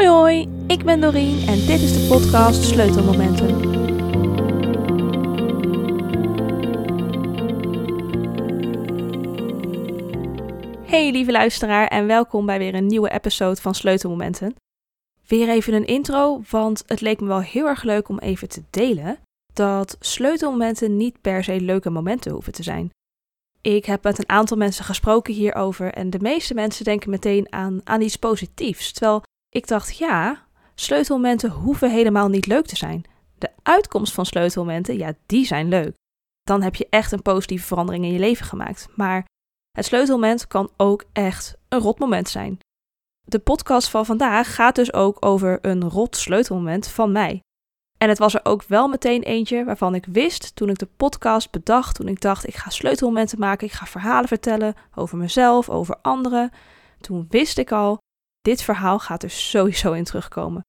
Hoi hoi, ik ben Doreen en dit is de podcast Sleutelmomenten. Hey lieve luisteraar en welkom bij weer een nieuwe episode van Sleutelmomenten. Weer even een intro, want het leek me wel heel erg leuk om even te delen dat sleutelmomenten niet per se leuke momenten hoeven te zijn. Ik heb met een aantal mensen gesproken hierover en de meeste mensen denken meteen aan, aan iets positiefs. Terwijl ik dacht, ja, sleutelmomenten hoeven helemaal niet leuk te zijn. De uitkomst van sleutelmomenten, ja, die zijn leuk. Dan heb je echt een positieve verandering in je leven gemaakt. Maar het sleutelmoment kan ook echt een rotmoment zijn. De podcast van vandaag gaat dus ook over een rot sleutelmoment van mij. En het was er ook wel meteen eentje waarvan ik wist toen ik de podcast bedacht, toen ik dacht ik ga sleutelmomenten maken, ik ga verhalen vertellen over mezelf, over anderen. Toen wist ik al, dit verhaal gaat er sowieso in terugkomen.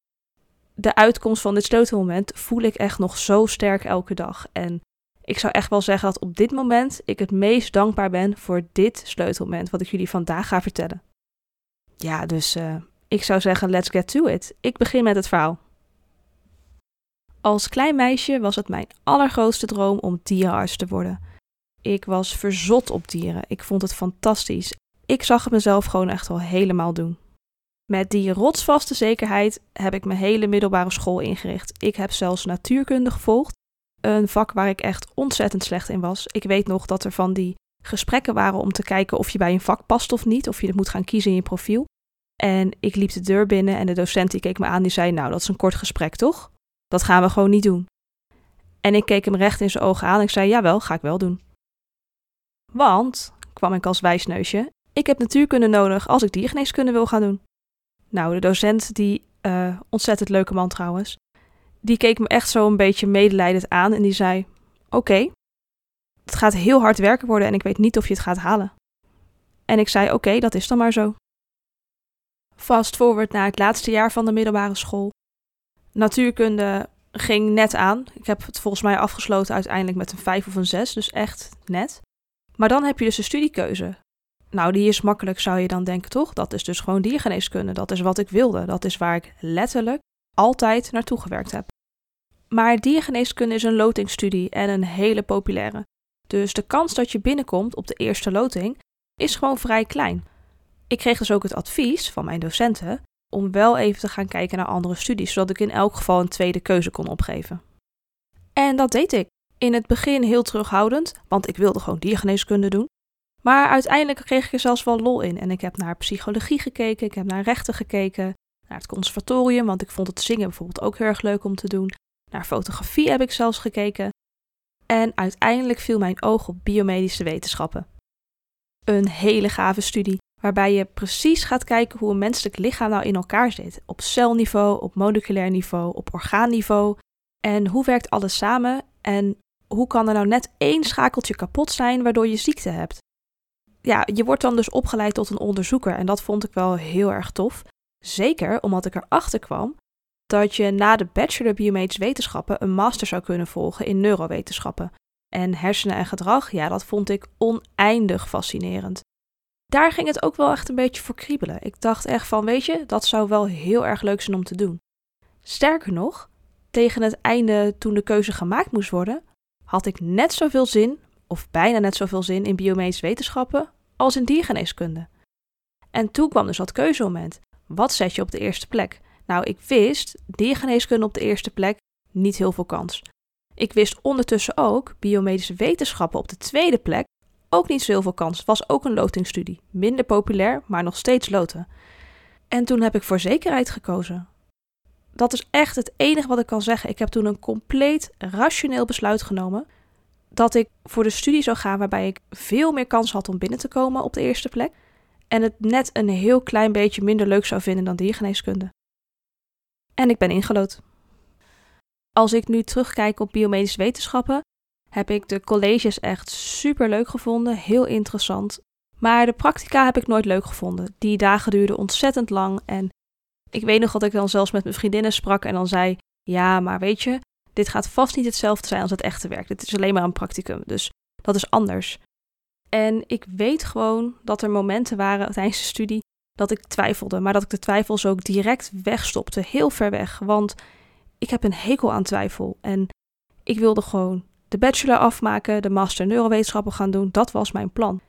De uitkomst van dit sleutelmoment voel ik echt nog zo sterk elke dag. En ik zou echt wel zeggen dat op dit moment ik het meest dankbaar ben voor dit sleutelmoment wat ik jullie vandaag ga vertellen. Ja, dus uh, ik zou zeggen, let's get to it. Ik begin met het verhaal. Als klein meisje was het mijn allergrootste droom om dierenarts te worden. Ik was verzot op dieren. Ik vond het fantastisch. Ik zag het mezelf gewoon echt wel helemaal doen. Met die rotsvaste zekerheid heb ik mijn hele middelbare school ingericht. Ik heb zelfs natuurkunde gevolgd, een vak waar ik echt ontzettend slecht in was. Ik weet nog dat er van die gesprekken waren om te kijken of je bij een vak past of niet, of je het moet gaan kiezen in je profiel. En ik liep de deur binnen en de docent die keek me aan, die zei: Nou, dat is een kort gesprek, toch? Dat gaan we gewoon niet doen. En ik keek hem recht in zijn ogen aan en ik zei: Jawel, ga ik wel doen. Want, kwam ik als wijsneusje, ik heb natuurkunde nodig als ik diergeneeskunde wil gaan doen. Nou, de docent, die uh, ontzettend leuke man trouwens, die keek me echt zo een beetje medelijdend aan en die zei: Oké, het gaat heel hard werken worden en ik weet niet of je het gaat halen. En ik zei: Oké, dat is dan maar zo. Fast forward naar het laatste jaar van de middelbare school. Natuurkunde ging net aan. Ik heb het volgens mij afgesloten uiteindelijk met een 5 of een 6, dus echt net. Maar dan heb je dus een studiekeuze. Nou, die is makkelijk, zou je dan denken, toch? Dat is dus gewoon diergeneeskunde. Dat is wat ik wilde. Dat is waar ik letterlijk altijd naartoe gewerkt heb. Maar diergeneeskunde is een lotingstudie en een hele populaire. Dus de kans dat je binnenkomt op de eerste loting is gewoon vrij klein. Ik kreeg dus ook het advies van mijn docenten om wel even te gaan kijken naar andere studies, zodat ik in elk geval een tweede keuze kon opgeven. En dat deed ik. In het begin heel terughoudend, want ik wilde gewoon diergeneeskunde doen. Maar uiteindelijk kreeg ik er zelfs wel lol in. En ik heb naar psychologie gekeken, ik heb naar rechten gekeken, naar het conservatorium, want ik vond het zingen bijvoorbeeld ook heel erg leuk om te doen. Naar fotografie heb ik zelfs gekeken. En uiteindelijk viel mijn oog op biomedische wetenschappen. Een hele gave studie, waarbij je precies gaat kijken hoe een menselijk lichaam nou in elkaar zit. Op celniveau, op moleculair niveau, op orgaanniveau. En hoe werkt alles samen en hoe kan er nou net één schakeltje kapot zijn waardoor je ziekte hebt? Ja, je wordt dan dus opgeleid tot een onderzoeker. En dat vond ik wel heel erg tof. Zeker omdat ik erachter kwam dat je na de bachelor biomedische wetenschappen een master zou kunnen volgen in neurowetenschappen. En hersenen en gedrag, ja, dat vond ik oneindig fascinerend. Daar ging het ook wel echt een beetje voor kriebelen. Ik dacht echt van, weet je, dat zou wel heel erg leuk zijn om te doen. Sterker nog, tegen het einde toen de keuze gemaakt moest worden, had ik net zoveel zin of bijna net zoveel zin in biomedische wetenschappen als in diergeneeskunde. En toen kwam dus dat keuzemoment. Wat zet je op de eerste plek? Nou, ik wist diergeneeskunde op de eerste plek niet heel veel kans. Ik wist ondertussen ook biomedische wetenschappen op de tweede plek ook niet zo heel veel kans. Was ook een lotingstudie. Minder populair, maar nog steeds loten. En toen heb ik voor zekerheid gekozen. Dat is echt het enige wat ik kan zeggen. Ik heb toen een compleet rationeel besluit genomen dat ik voor de studie zou gaan waarbij ik veel meer kans had om binnen te komen op de eerste plek. En het net een heel klein beetje minder leuk zou vinden dan diergeneeskunde. En ik ben ingelood. Als ik nu terugkijk op biomedische wetenschappen, heb ik de colleges echt super leuk gevonden, heel interessant. Maar de practica heb ik nooit leuk gevonden. Die dagen duurden ontzettend lang en ik weet nog dat ik dan zelfs met mijn vriendinnen sprak en dan zei: Ja, maar weet je, dit gaat vast niet hetzelfde zijn als het echte werk. Dit is alleen maar een practicum, dus dat is anders. En ik weet gewoon dat er momenten waren tijdens de studie dat ik twijfelde, maar dat ik de twijfels ook direct wegstopte, heel ver weg. Want ik heb een hekel aan twijfel en ik wilde gewoon de bachelor afmaken, de master neurowetenschappen gaan doen. Dat was mijn plan.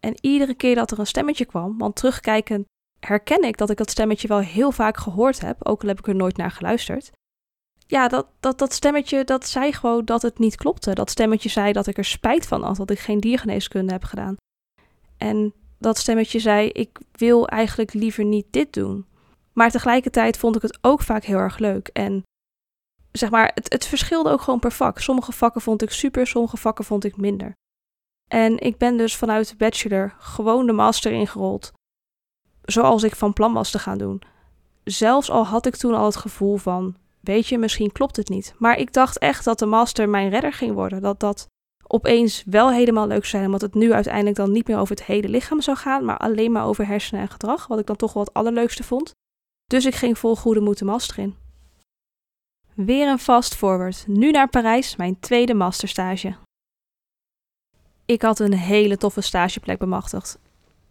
En iedere keer dat er een stemmetje kwam, want terugkijkend herken ik dat ik dat stemmetje wel heel vaak gehoord heb, ook al heb ik er nooit naar geluisterd. Ja, dat, dat, dat stemmetje dat zei gewoon dat het niet klopte. Dat stemmetje zei dat ik er spijt van had dat ik geen diergeneeskunde heb gedaan. En dat stemmetje zei: Ik wil eigenlijk liever niet dit doen. Maar tegelijkertijd vond ik het ook vaak heel erg leuk. En zeg maar, het, het verschilde ook gewoon per vak. Sommige vakken vond ik super, sommige vakken vond ik minder. En ik ben dus vanuit de bachelor gewoon de master ingerold. Zoals ik van plan was te gaan doen. Zelfs al had ik toen al het gevoel van: Weet je, misschien klopt het niet. Maar ik dacht echt dat de master mijn redder ging worden. Dat dat opeens wel helemaal leuk zijn, omdat het nu uiteindelijk dan niet meer over het hele lichaam zou gaan, maar alleen maar over hersenen en gedrag, wat ik dan toch wel het allerleukste vond. Dus ik ging vol goede moed de master in. Weer een fast forward, nu naar Parijs, mijn tweede masterstage. Ik had een hele toffe stageplek bemachtigd.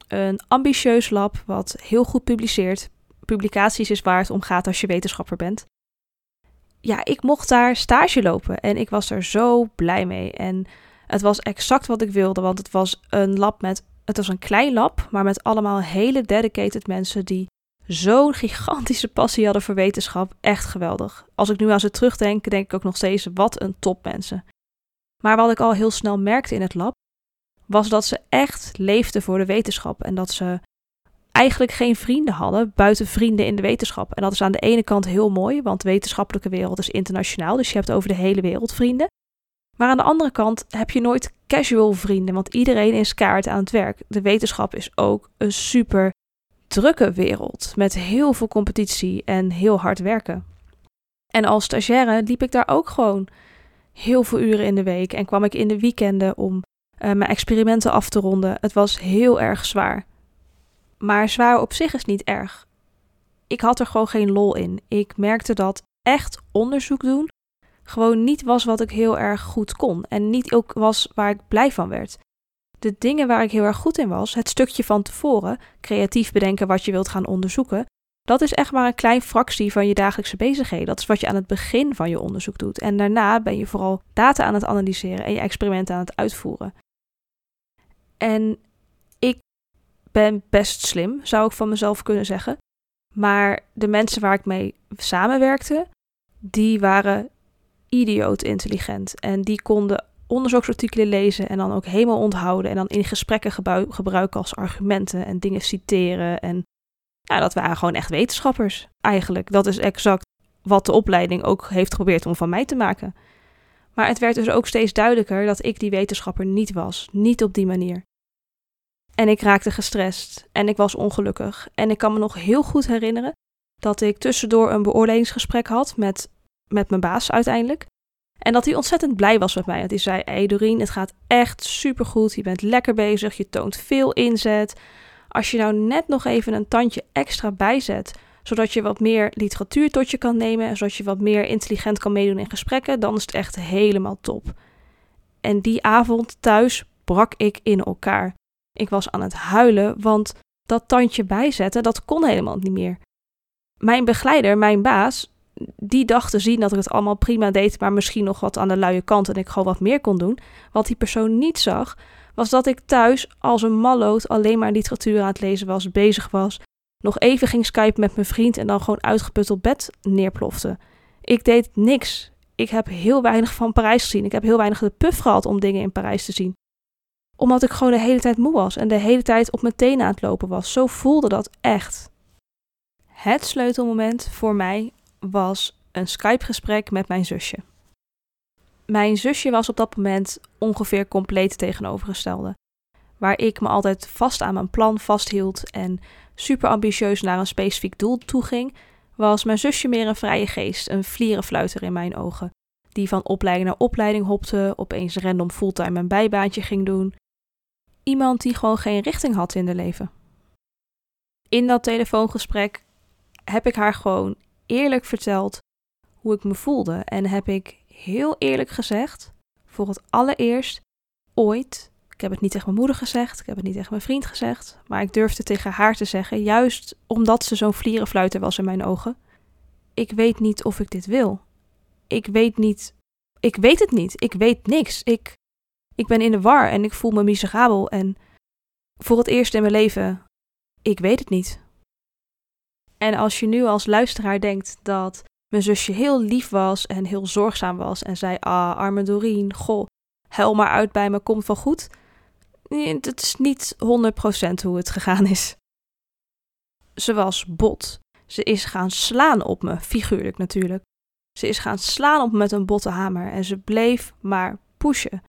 Een ambitieus lab wat heel goed publiceert. Publicaties is waar het om gaat als je wetenschapper bent ja, ik mocht daar stage lopen en ik was er zo blij mee. En het was exact wat ik wilde, want het was een lab met, het was een klein lab, maar met allemaal hele dedicated mensen die zo'n gigantische passie hadden voor wetenschap. Echt geweldig. Als ik nu aan ze terugdenk, denk ik ook nog steeds, wat een top mensen. Maar wat ik al heel snel merkte in het lab, was dat ze echt leefden voor de wetenschap en dat ze eigenlijk geen vrienden hadden buiten vrienden in de wetenschap. En dat is aan de ene kant heel mooi, want de wetenschappelijke wereld is internationaal, dus je hebt over de hele wereld vrienden. Maar aan de andere kant heb je nooit casual vrienden, want iedereen is kaart aan het werk. De wetenschap is ook een super drukke wereld met heel veel competitie en heel hard werken. En als stagiaire liep ik daar ook gewoon heel veel uren in de week en kwam ik in de weekenden om uh, mijn experimenten af te ronden. Het was heel erg zwaar. Maar zwaar op zich is niet erg. Ik had er gewoon geen lol in. Ik merkte dat echt onderzoek doen gewoon niet was wat ik heel erg goed kon. En niet ook was waar ik blij van werd. De dingen waar ik heel erg goed in was, het stukje van tevoren, creatief bedenken wat je wilt gaan onderzoeken, dat is echt maar een klein fractie van je dagelijkse bezigheden. Dat is wat je aan het begin van je onderzoek doet. En daarna ben je vooral data aan het analyseren en je experimenten aan het uitvoeren. En ben best slim, zou ik van mezelf kunnen zeggen. Maar de mensen waar ik mee samenwerkte, die waren idioot intelligent. En die konden onderzoeksartikelen lezen en dan ook helemaal onthouden. En dan in gesprekken gebruiken als argumenten en dingen citeren. En ja, dat waren gewoon echt wetenschappers eigenlijk. Dat is exact wat de opleiding ook heeft geprobeerd om van mij te maken. Maar het werd dus ook steeds duidelijker dat ik die wetenschapper niet was. Niet op die manier. En ik raakte gestrest en ik was ongelukkig. En ik kan me nog heel goed herinneren dat ik tussendoor een beoordelingsgesprek had met, met mijn baas uiteindelijk. En dat hij ontzettend blij was met mij. Dat hij zei: Hey Doreen, het gaat echt supergoed. Je bent lekker bezig. Je toont veel inzet. Als je nou net nog even een tandje extra bijzet, zodat je wat meer literatuur tot je kan nemen en zodat je wat meer intelligent kan meedoen in gesprekken, dan is het echt helemaal top. En die avond thuis brak ik in elkaar. Ik was aan het huilen, want dat tandje bijzetten, dat kon helemaal niet meer. Mijn begeleider, mijn baas, die dacht te zien dat ik het allemaal prima deed, maar misschien nog wat aan de luie kant en ik gewoon wat meer kon doen. Wat die persoon niet zag, was dat ik thuis als een malloot alleen maar literatuur aan het lezen was, bezig was, nog even ging skypen met mijn vriend en dan gewoon uitgeput op bed neerplofte. Ik deed niks. Ik heb heel weinig van Parijs gezien. Ik heb heel weinig de puff gehad om dingen in Parijs te zien omdat ik gewoon de hele tijd moe was en de hele tijd op mijn tenen aan het lopen was. Zo voelde dat echt. Het sleutelmoment voor mij was een Skype-gesprek met mijn zusje. Mijn zusje was op dat moment ongeveer compleet tegenovergestelde. Waar ik me altijd vast aan mijn plan vasthield en super ambitieus naar een specifiek doel toeging, was mijn zusje meer een vrije geest, een vlierenfluiter in mijn ogen. Die van opleiding naar opleiding hopte, opeens random fulltime een bijbaantje ging doen, iemand die gewoon geen richting had in de leven. In dat telefoongesprek heb ik haar gewoon eerlijk verteld hoe ik me voelde en heb ik heel eerlijk gezegd, voor het allereerst ooit Ik heb het niet tegen mijn moeder gezegd, ik heb het niet tegen mijn vriend gezegd, maar ik durfde tegen haar te zeggen, juist omdat ze zo'n vlierenfluiter was in mijn ogen. Ik weet niet of ik dit wil. Ik weet niet. Ik weet het niet. Ik weet niks. Ik, ik ben in de war en ik voel me miserabel en voor het eerst in mijn leven, ik weet het niet. En als je nu als luisteraar denkt dat mijn zusje heel lief was en heel zorgzaam was en zei: Ah, arme Doreen, goh, huil maar uit bij me, komt wel goed. Het is niet 100% hoe het gegaan is. Ze was bot. Ze is gaan slaan op me, figuurlijk natuurlijk. Ze is gaan slaan op me met een botte hamer en ze bleef maar pushen.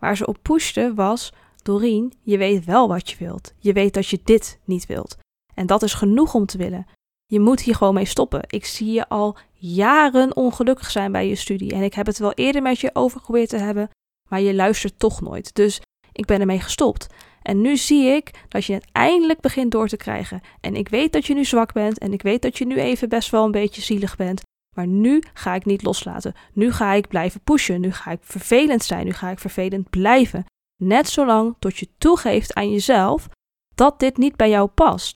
Waar ze op pushte was: Doreen, je weet wel wat je wilt. Je weet dat je dit niet wilt. En dat is genoeg om te willen. Je moet hier gewoon mee stoppen. Ik zie je al jaren ongelukkig zijn bij je studie. En ik heb het wel eerder met je over geprobeerd te hebben, maar je luistert toch nooit. Dus ik ben ermee gestopt. En nu zie ik dat je het eindelijk begint door te krijgen. En ik weet dat je nu zwak bent en ik weet dat je nu even best wel een beetje zielig bent. Maar nu ga ik niet loslaten. Nu ga ik blijven pushen. Nu ga ik vervelend zijn. Nu ga ik vervelend blijven. Net zolang tot je toegeeft aan jezelf dat dit niet bij jou past.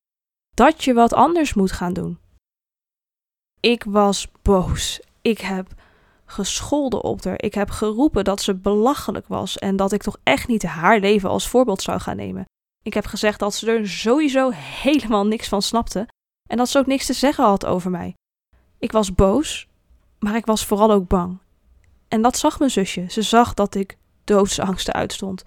Dat je wat anders moet gaan doen. Ik was boos. Ik heb gescholden op haar. Ik heb geroepen dat ze belachelijk was en dat ik toch echt niet haar leven als voorbeeld zou gaan nemen. Ik heb gezegd dat ze er sowieso helemaal niks van snapte en dat ze ook niks te zeggen had over mij. Ik was boos, maar ik was vooral ook bang. En dat zag mijn zusje. Ze zag dat ik doodsangsten uitstond.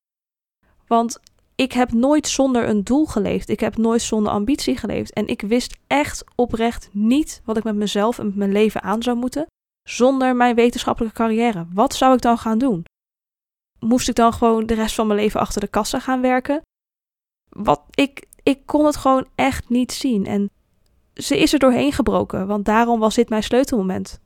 Want ik heb nooit zonder een doel geleefd. Ik heb nooit zonder ambitie geleefd. En ik wist echt oprecht niet wat ik met mezelf en met mijn leven aan zou moeten zonder mijn wetenschappelijke carrière. Wat zou ik dan gaan doen? Moest ik dan gewoon de rest van mijn leven achter de kassa gaan werken? Wat ik, ik kon het gewoon echt niet zien. En ze is er doorheen gebroken, want daarom was dit mijn sleutelmoment.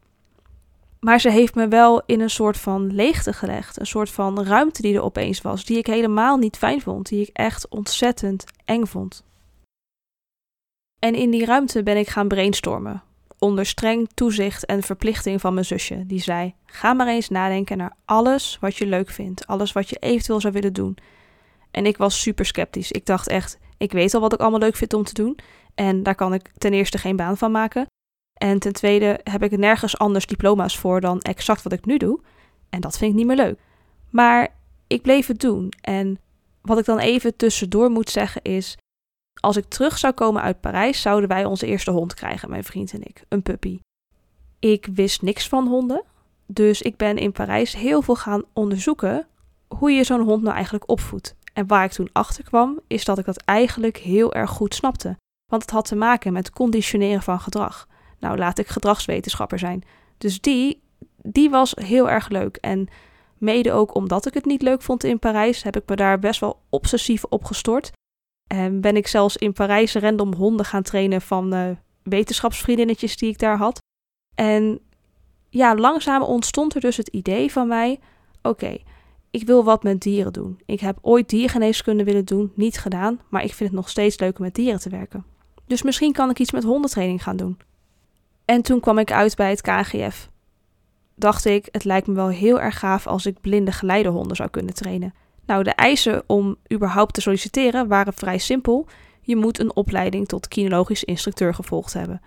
Maar ze heeft me wel in een soort van leegte gelegd. Een soort van ruimte die er opeens was, die ik helemaal niet fijn vond, die ik echt ontzettend eng vond. En in die ruimte ben ik gaan brainstormen. Onder streng toezicht en verplichting van mijn zusje. Die zei: Ga maar eens nadenken naar alles wat je leuk vindt. Alles wat je eventueel zou willen doen. En ik was super sceptisch. Ik dacht echt: Ik weet al wat ik allemaal leuk vind om te doen. En daar kan ik ten eerste geen baan van maken. En ten tweede heb ik nergens anders diploma's voor dan exact wat ik nu doe. En dat vind ik niet meer leuk. Maar ik bleef het doen. En wat ik dan even tussendoor moet zeggen is: als ik terug zou komen uit Parijs, zouden wij onze eerste hond krijgen, mijn vriend en ik, een puppy. Ik wist niks van honden, dus ik ben in Parijs heel veel gaan onderzoeken hoe je zo'n hond nou eigenlijk opvoedt. En waar ik toen achter kwam, is dat ik dat eigenlijk heel erg goed snapte. Want het had te maken met conditioneren van gedrag. Nou, laat ik gedragswetenschapper zijn. Dus die, die was heel erg leuk. En mede ook omdat ik het niet leuk vond in Parijs, heb ik me daar best wel obsessief op gestort. En ben ik zelfs in Parijs random honden gaan trainen van uh, wetenschapsvriendinnetjes die ik daar had. En ja, langzaam ontstond er dus het idee van mij: oké, ik wil wat met dieren doen. Ik heb ooit diergeneeskunde willen doen, niet gedaan, maar ik vind het nog steeds leuk om met dieren te werken. Dus misschien kan ik iets met hondentraining gaan doen. En toen kwam ik uit bij het KGF. Dacht ik, het lijkt me wel heel erg gaaf als ik blinde geleidehonden zou kunnen trainen. Nou, de eisen om überhaupt te solliciteren waren vrij simpel. Je moet een opleiding tot kinologisch instructeur gevolgd hebben.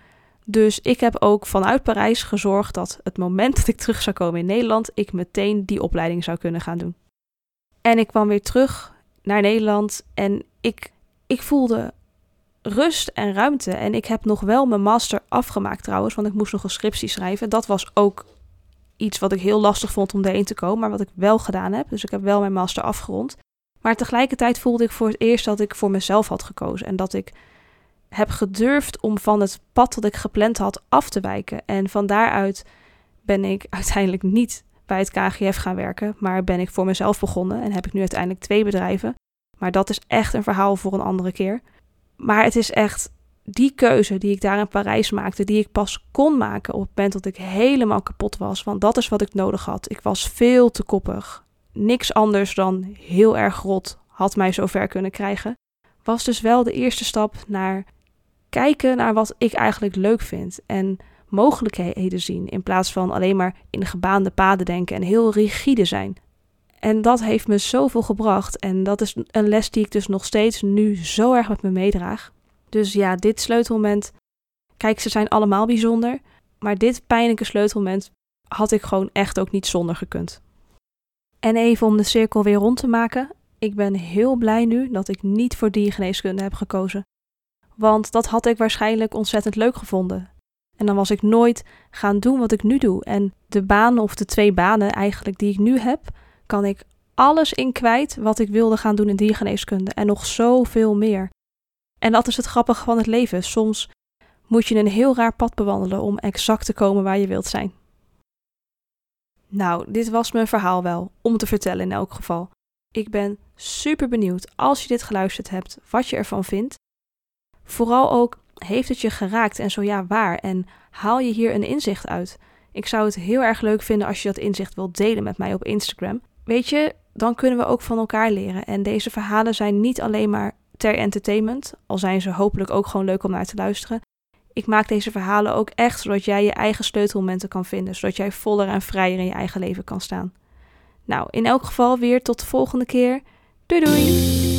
Dus ik heb ook vanuit Parijs gezorgd dat het moment dat ik terug zou komen in Nederland, ik meteen die opleiding zou kunnen gaan doen. En ik kwam weer terug naar Nederland en ik, ik voelde rust en ruimte. En ik heb nog wel mijn master afgemaakt trouwens, want ik moest nog een scriptie schrijven. Dat was ook iets wat ik heel lastig vond om erin te komen, maar wat ik wel gedaan heb. Dus ik heb wel mijn master afgerond. Maar tegelijkertijd voelde ik voor het eerst dat ik voor mezelf had gekozen en dat ik heb gedurfd om van het pad dat ik gepland had af te wijken. En van daaruit ben ik uiteindelijk niet bij het KGF gaan werken, maar ben ik voor mezelf begonnen en heb ik nu uiteindelijk twee bedrijven. Maar dat is echt een verhaal voor een andere keer. Maar het is echt die keuze die ik daar in Parijs maakte, die ik pas kon maken op het moment dat ik helemaal kapot was. Want dat is wat ik nodig had. Ik was veel te koppig. Niks anders dan heel erg rot had mij zover kunnen krijgen. Was dus wel de eerste stap naar kijken naar wat ik eigenlijk leuk vind. En mogelijkheden zien. In plaats van alleen maar in gebaande paden denken en heel rigide zijn. En dat heeft me zoveel gebracht. En dat is een les die ik dus nog steeds nu zo erg met me meedraag. Dus ja, dit sleutelmoment. Kijk, ze zijn allemaal bijzonder. Maar dit pijnlijke sleutelmoment had ik gewoon echt ook niet zonder gekund. En even om de cirkel weer rond te maken. Ik ben heel blij nu dat ik niet voor diergeneeskunde heb gekozen. Want dat had ik waarschijnlijk ontzettend leuk gevonden. En dan was ik nooit gaan doen wat ik nu doe. En de baan of de twee banen eigenlijk die ik nu heb, kan ik alles in kwijt wat ik wilde gaan doen in diergeneeskunde en nog zoveel meer. En dat is het grappige van het leven. Soms moet je een heel raar pad bewandelen om exact te komen waar je wilt zijn. Nou, dit was mijn verhaal wel, om te vertellen in elk geval. Ik ben super benieuwd als je dit geluisterd hebt, wat je ervan vindt. Vooral ook, heeft het je geraakt en zo ja, waar? En haal je hier een inzicht uit? Ik zou het heel erg leuk vinden als je dat inzicht wilt delen met mij op Instagram. Weet je, dan kunnen we ook van elkaar leren. En deze verhalen zijn niet alleen maar ter entertainment, al zijn ze hopelijk ook gewoon leuk om naar te luisteren. Ik maak deze verhalen ook echt zodat jij je eigen sleutelmomenten kan vinden, zodat jij voller en vrijer in je eigen leven kan staan. Nou, in elk geval weer tot de volgende keer. Doei doei!